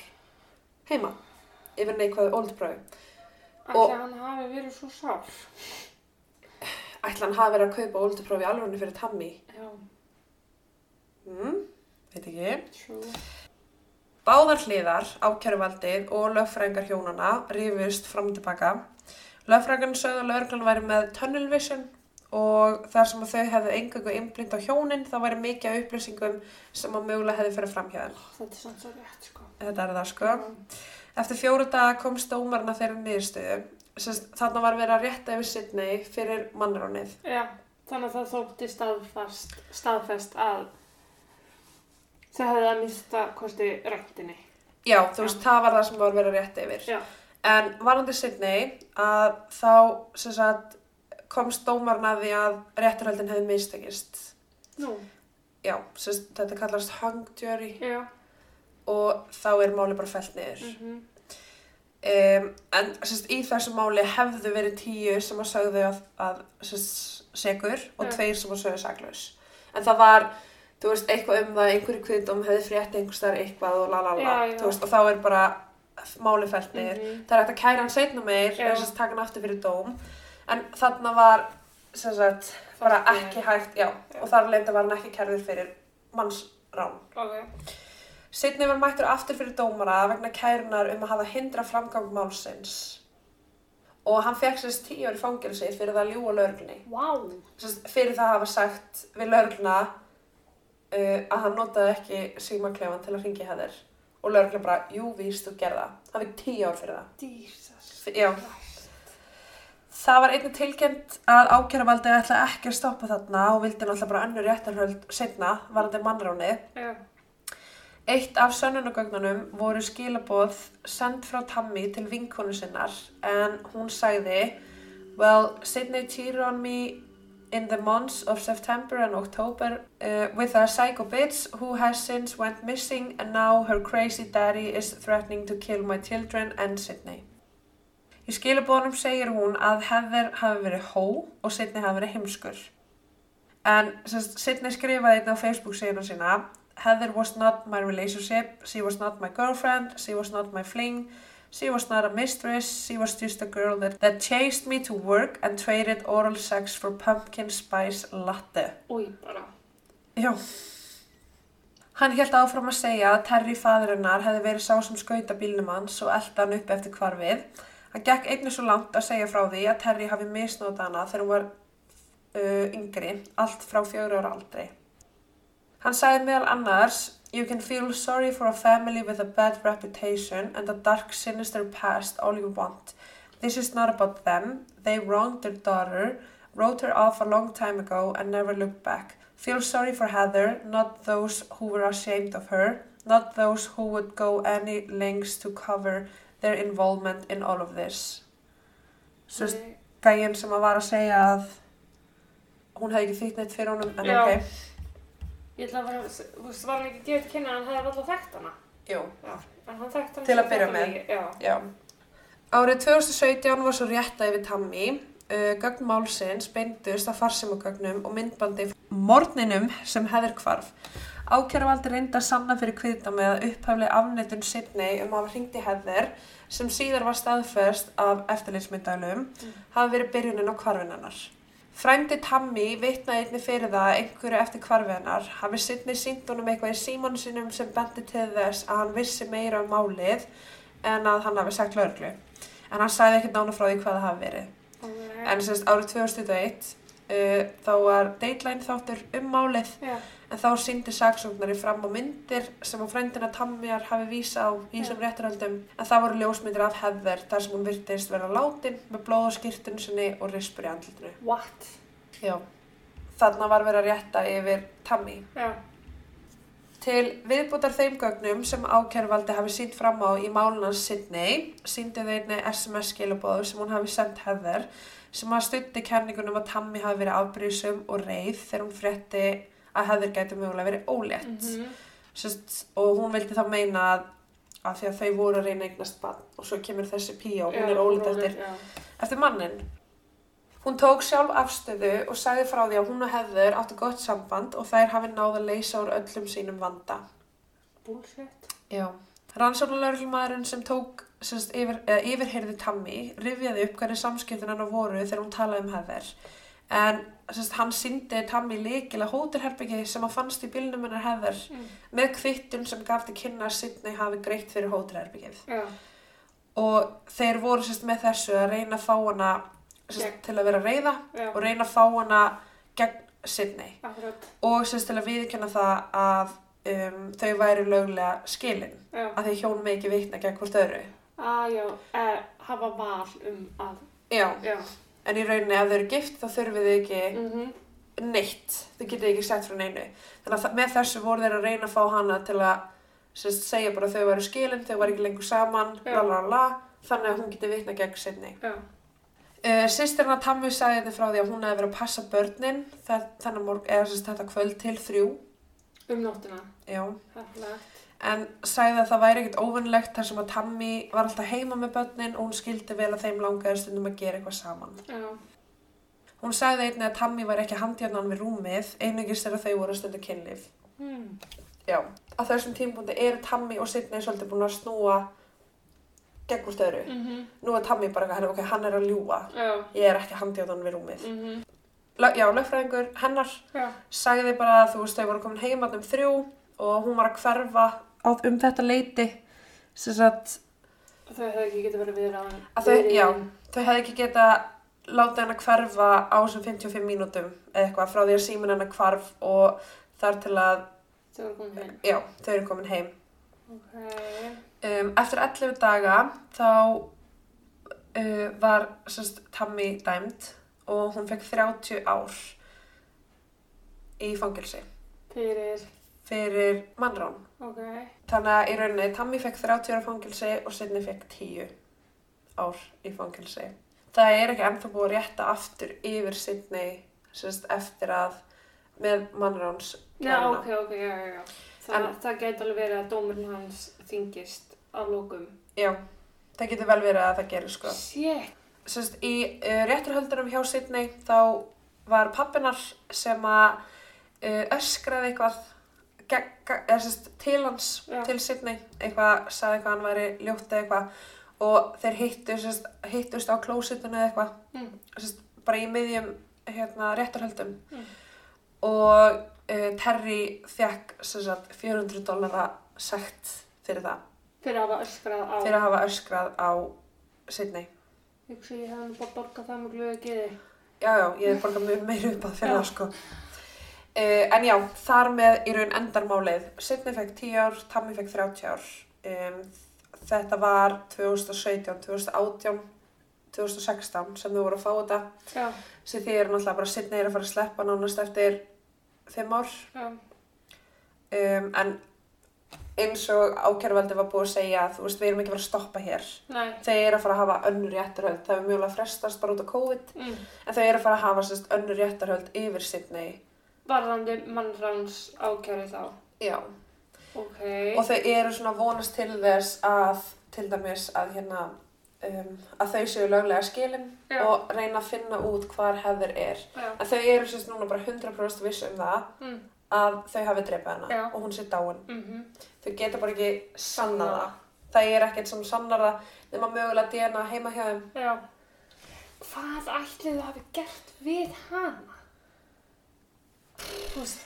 heima yfir neikvæðu óléttprófi. Ætli Og- hann hafi verið svo sár. Ætla hann hafi verið að kaupa óléttprófi alveg fyrir Tammy. Já. Hmm, veit ekki. True. Báðar hliðar, ákæruvaldið og lögfræðingar hjónana rífust fram og tilbaka. Lögfræðingarnir sögðu að lögreglan væri með tunnel vision og þar sem þau hefðu engangu innblind á hjónin þá væri mikið upplýsingum sem að mögulega hefði fyrir fram hjá þeim. Þetta er samt svo rétt, sko. Þetta er það sko. Eftir fjóru daga komst dómarna þeirra. Sest, þarna var verið að rétta yfir Sydney fyrir mannránið. Já, þannig að það þótti staðfast, staðfest að þau hefði að mista kosti rættinni. Já, þú veist, það var það sem var verið að rétta yfir. Já. En varandi Sydney að þá sagt, komst dómarna að því að réttarhöldin hefði mistekist. Nú, Já, sagt, þetta kallast já. og þá er máli bara fellt niður. Mm Um, en sagt, í þessu máli hefðu verið tíu sem að sögðu að, að segur og Já. tveir sem að sögðu saklaus. En það var, þú veist, eitthvað um það, einhverju kviðdóm hefði frétt einhvers þar eitthvað og la la la, Já, já. þú veist, og þá er bara máli fellt niður. -hmm. Það er hægt að kæra hann setna meir, Já. eða sem sagt taka hann aftur fyrir dóm, en þarna var, sem sagt, bara ekki hægt, já, og þar leita var hann ekki kærður fyrir mannsrán. Ok. Sidney var mættur aftur fyrir dómara vegna kærunar um að hafa hindra framgang málsins og hann fekk sérst tíu ári fangelsi fyrir það að ljúa. Vá. Sérst, fyrir það að hafa sagt við lögregluna uh, að hann notaði ekki símaklefan til að ringi hefðir og lögregluna bara, jú víst, þú gerða. Hann fekk tíu ár fyrir það. Já. Það var einnig tilkynnt að ákjæravaldi ætla ekki að stoppa þarna og vildi náttúrulega bara önnur réttarhöld setna varandi mannráni. Já. Eitt af sönnunagögnunum voru skilaboð send frá Tammy til vinkonu sinnar en hún sagði Well, Sydney cheated on me in the months of September and October uh, with a psycho bitch who has since went missing and now her crazy daddy is threatening to kill my children and Sydney. Í skilabónum segir hún að Heather hafi verið hó og Sydney hafi verið heimskur. En Sydney skrifaði þetta á Facebook síðan sína Heather was not my relationship, she was not my girlfriend, she was not my fling, she was not a mistress, she was just a girl that, that chased me to work and traded oral sex for pumpkin spice latte. Új, bara. Já. Hann held áfram að segja að Terry fadrinnar hefði verið sá sem skauta bílnum hans og elda hann upp eftir hvarfið. Hann gekk einnig svo langt að segja frá því að Terry hafi misnóta hana þegar hún var uh, yngri, allt frá fjögur ára aldrei. Hann sagði meðal annars You can feel sorry for a family with a bad reputation and a dark sinister past all you want. This is not about them. They wronged their daughter, wrote her off a long time ago and never looked back. Feel sorry for Heather, not those who were ashamed of her, not those who would go any lengths to cover their involvement in all of this. Svo Nei. gæinn sem að var að segja að hún hefði ekki þýtt neitt fyrir honum, en ok. Ég ætla að vera, þú veist, var hann ekki gefið til kynna að hann hefði alltaf þekkt hana. Jú. Já. En hann þekkt hana Til að byrja með. mikið, Já. Já. Árið 2017 var svo rétta yfir Tammy. Uh, gögn málsins beindust að farsimugögnum og myndbandi morninum sem hefur hvarf. Ákjæravaldi reyndi að sanna fyrir kviðna með að upphaflega afnettun Sydney um að í hefðir sem síðar var staðfest af eftirlitsmyndalum Mm. hafi verið byrjunin á hvarfinennar. Frændi Tammy vitnaði einnig fyrir það að einhverju eftir hvarfinennar hafi Sydney sínt honum eitthvað í símanu sinum sem bendi til þess að hann vissi meira um málið en að hann hafi sagt lögreglu. En hann sagði ekkert nána frá því hvað það hafi verið. En semst árið 2021 uh, þá var Dateline þáttur um málið Já. En þá síndi saksóknari fram á myndir sem að frændina Tammjar hafi vísa á í þessum réttaröldum en það voru ljósmyndir af hefðir þar sem hún virtist vera látin með blóð á skýrtun sinni og rispur í andlutinu. What? Já. Þarna var verið að rétta yfir Tammy. Já. Til viðbútar þeim gögnum sem ákjærvaldi hafi sínt fram á í málunans Sydney, síndi þau einni SMS-skilabóðu sem hún hafi sendt hefðir sem að stundi kenningunum að Tammy hafi verið afbrýðsum og reið þegar hún frétti að hefðir gæti mögulega verið ólétt. Mhm. Sest, og hún vildi þá meina að, að því að þau voru að reyna eignast barn og svo kemur þessi píó, hún Já, er ólétt eftir, eftir mannin. Hún tók sjálf afstöðu og sagði frá því að hún og hefður áttu gott samband og þær hafi náð að leysa úr öllum sínum vanda. Bullshit. Já. Rannsóknarlauglumæðurinn sem tók semst, yfir, Tammy rifjaði upp hvernig samskiptin hennar voru þegar hún talaði um hefðir. En semst, hann síndi Tammy líkilega hótelherbyggi sem að fannst í bílnum hennar hefðir Mm. með kvittun sem gaf til kynna að Sydney hafi greitt fyrir hótelherbyggið. Já. Og þeir voru semst, með þessu að reyna að fá hana Gegn. til að vera reyða Já. og reyna að fá hana gegn Sydney. Akkurat. Og til að viðkjanna það að um, þau væri löglega skilin. Já. að því hjón með ekki vitna gegn hvort öðru. Ah, já. Eh, hafa val um að. Já. Já. En í rauninni ef þau eru gift þá þurfið þau ekki Mhm. neitt. Þau getið ekki sagt frá neinu. Þannig að með þessu voru þeir að reyna að fá hana til að sérst, segja bara að þau væru skilin, þau væru ekki lengur saman, la la la, þannig að hún geti vitna gegn sinni. Uh, Sistirna Tammu sagði þetta frá því að hún hefði verið að passa börnin eða sérst, þetta kvöld til þrjú. Um nóttina. Já. Hefðilegt. En sagði að það væri ekkert óvinnlegt þar sem að Tammy var alltaf heima með börnin og hún skildi vel að þeim langaði stundum að gera eitthvað saman. Já. Hún sagði einnig að Tammy var ekki handjarnan við rúmið, einungis þegar þau voru stundu kynlíf. Hmm. Já. Á þessum tímpúndi eru Tammy og Sidney svolítið búin að snúa gegn úr stöðru. Mhm. Nú er Tammy bara eitthvað, ok, hann er að ljúa. Já. Ég er ekki handjarnan við rúmið. Mm. Já, lögfræðingur hennar Já. sagði bara að þú veist, þau voru komin heima um þrjú og hún var að hverfa á, um þetta leiti. Sem sagt, Þau hefðu ekki getið verið viðraðan. að þau, já, þau hefði ekki geta látið hennar hverfa á þessum 55 mínútum eða eitthvað frá því að símin hennar hverf og þar til að, Þau voru komin heim. já, þau eru komin heim. Ok. Um, eftir 11 daga þá uh, var sérst, Tammy dæmd og hún fekk 30 ár í fangilsi Fyrir. Fyrir mannrán. Ok. Þannig að í rauninni Tammy fekk 30 ára fangilsi og Sidney fekk 10 ár í fangilsi. Það er ekki ennþá búið að rétta aftur yfir Sidney sérst, eftir að með mannráns Já, ok, ok, já, já, já. Það, En- það geti alveg verið að dómurinn hans þingist að lókum. Já, það getur vel verið að það gerir sko. Shit. Sérst, í uh, rétturhöldunum hjá Sydney þá var pappinar sem að uh, öskraði eitthvað gegn, gegn, eða, sérst, til hans, Já. til Sydney, eitthvað, sagði eitthvað hann væri ljótt eða eitthvað og þeir hittu, sérst, hittust á klósitinu eða eitthvað, Mm. bara í miðjum hérna, rétturhöldum Mm. og uh, Terry sérst, 400 dollara sekt fyrir það, Fyrir að hafa öskrað á. fyrir að hafa öskrað á Sydney. Ég hugsa ég nú bara borgað það með glöðu geði. Já, já, ég er borgað mjög meira upp að fyrir það, sko. Uh, en já, þar með í raun endarmálið. Sidney fekk 10 ár, Tammy fekk 30 ár. Um, þetta var 2017, 2018, 2016 sem þau voru að fá þetta. Sér því er náttúrulega bara Sidney er að fara að sleppa nánast eftir 5 ár. Um, en eins og ákjærvaldi var búið að segja, þú veist, við erum ekki að fara að stoppa hér. nei. Þeir eru að fara að hafa önnur réttarhöld. Það er mjögulega frestast bara út á COVID. Mm. En þau eru að fara að hafa sérst önnur réttarhöld yfir Sydney. Varðandi mannráns ákjæri þá. Já. Ok. Og þau eru svona að vonast til þess að, til dæmis að hérna, um, að þau séu löglega skilin Já. og reyna að finna út hvar hefður er. Já. En þau eru sérst núna bara 100% viss um það Mm. að þau hafi dreipið hana Já. og hún sé dáin. Mm Þau geta bara ekki sanna það. Það er ekkert sem sannar það nema mögulega DNA heima hjá þeim. Já. Hvað ætlið þau hafi gert við hana? Þú veist,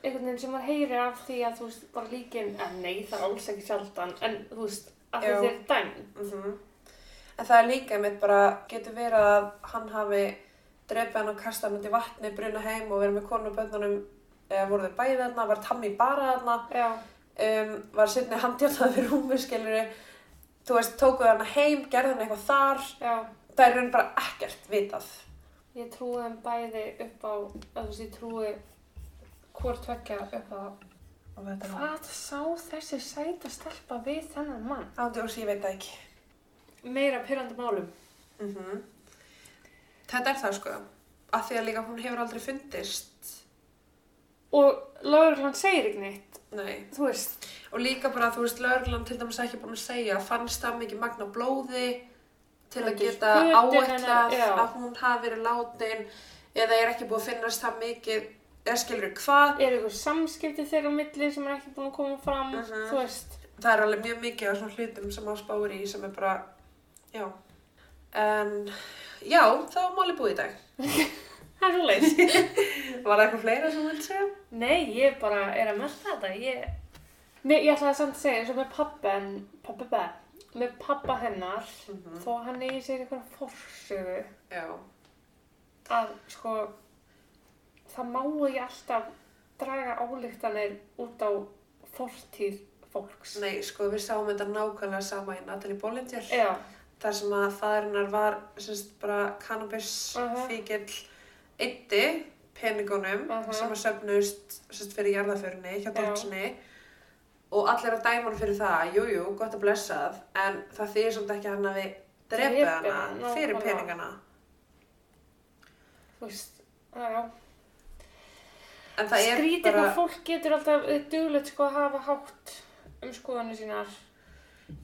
einhvern veginn sem maður heyrir af því að þú veist, bara líkin, en nei, það er alls ekki sjaldan, en þú veist, að þetta er dæmt. Mm En það er líka mitt bara, getur verið að hann hafi dreipið hann og kastað hann út í vatni, bruna heim og verið með konu og bönnunum, eða voru þau bæði þarna, var Tammy bara Já. um, var Sidney handjarnað fyrir rúmi, skilur þú veist, tókuðu hann heim, gerðu hann eitthvað þar, Já. það er raun bara ekkert vitað. Ég trúi þeim bæði upp á, að þú veist, ég trúi hvort tvekja upp á Hvað sá þessi sæta stelpa við þennan mann? Ándjórs, ég veit það ekki. Meira pyrrandi málum. Mm Þetta er það sko, af því að líka hún hefur aldrei fundist, Og lögreglan segir ekki neitt, nei. þú veist. Og líka bara, þú veist, lögreglan til dæmis ekki búin að segja, fannst það mikið magna blóði til að geta áætlað að hún hafi verið látin eða er ekki búin að finnast það mikið, eða skilur hvað. Er eitthvað samskipti þeirra á milli sem er ekki búin að koma fram, Mhm. þú veist. Það er alveg mjög mikið af svona hlutum sem á spáir í sem er bara, já. En, já, það var máli búið í dag. [LAUGHS] Það er svo leiðis. [LAUGHS] Var það eitthvað fleira sem þú vilt segja? Nei, ég bara er að melda þetta, ég... Nei, ég ætlaði samt að segja eins og með pappen, pappi be, með pappa hennar, Mhm. þó að hann eigi sér forsögu, Já. að sko, það má ekki alltaf draga álíktanir út á fortíð fólks. Nei, sko, við sáum þetta nákvæmlega sama í Natalie Bollinger. Já, þar sem að fæðurinnar var semst, bara cannabis Aha. fíkil eitti peningunum Aha. sem að söfnust semst, fyrir jarðaförinni hjá Já. Og allir að dæma hann fyrir það, jújú, jú, gott að blessað en það þýðir samt ekki að hann hafi drepið Drepið hana hana, fyrir nákvæmlega. peningana þú veist, já, já. en það er Skrítið bara hvað fólk getur alltaf duglegt sko að hafa hátt um skoðanir sínar.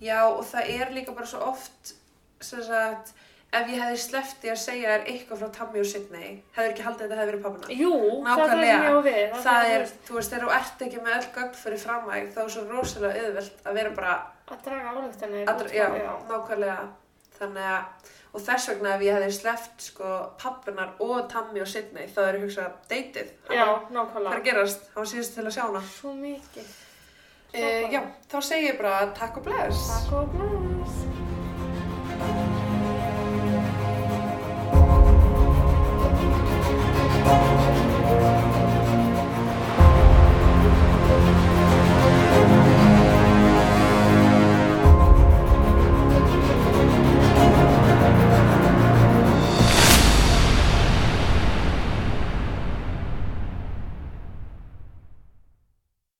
já og það er líka bara svo oft sem sagt ef ég hefði sleppt í að segja þér eitthvað frá Tammy og Sidney hefur ekki haldið að þetta hefði verið pappina Jú, það er það Nákvæmlega. sem ég á við. það sem er, þú veist, þegar þú ert ekki með öll gögn fyrir framæg þá er svo rosalega auðvelt að vera bara Að draga álíktanir. að, já, nákvæmlega þannig að, og þess vegna ef ég hefði sleppt sko pappinar og Tammy og Sidney þá er ég hugsað deytið Já, er nákvæmlega. að gerast, hann var síðast til að sjá hana Svo mikið. uh, já, þá segi ég bara takk og bless Takk og bless.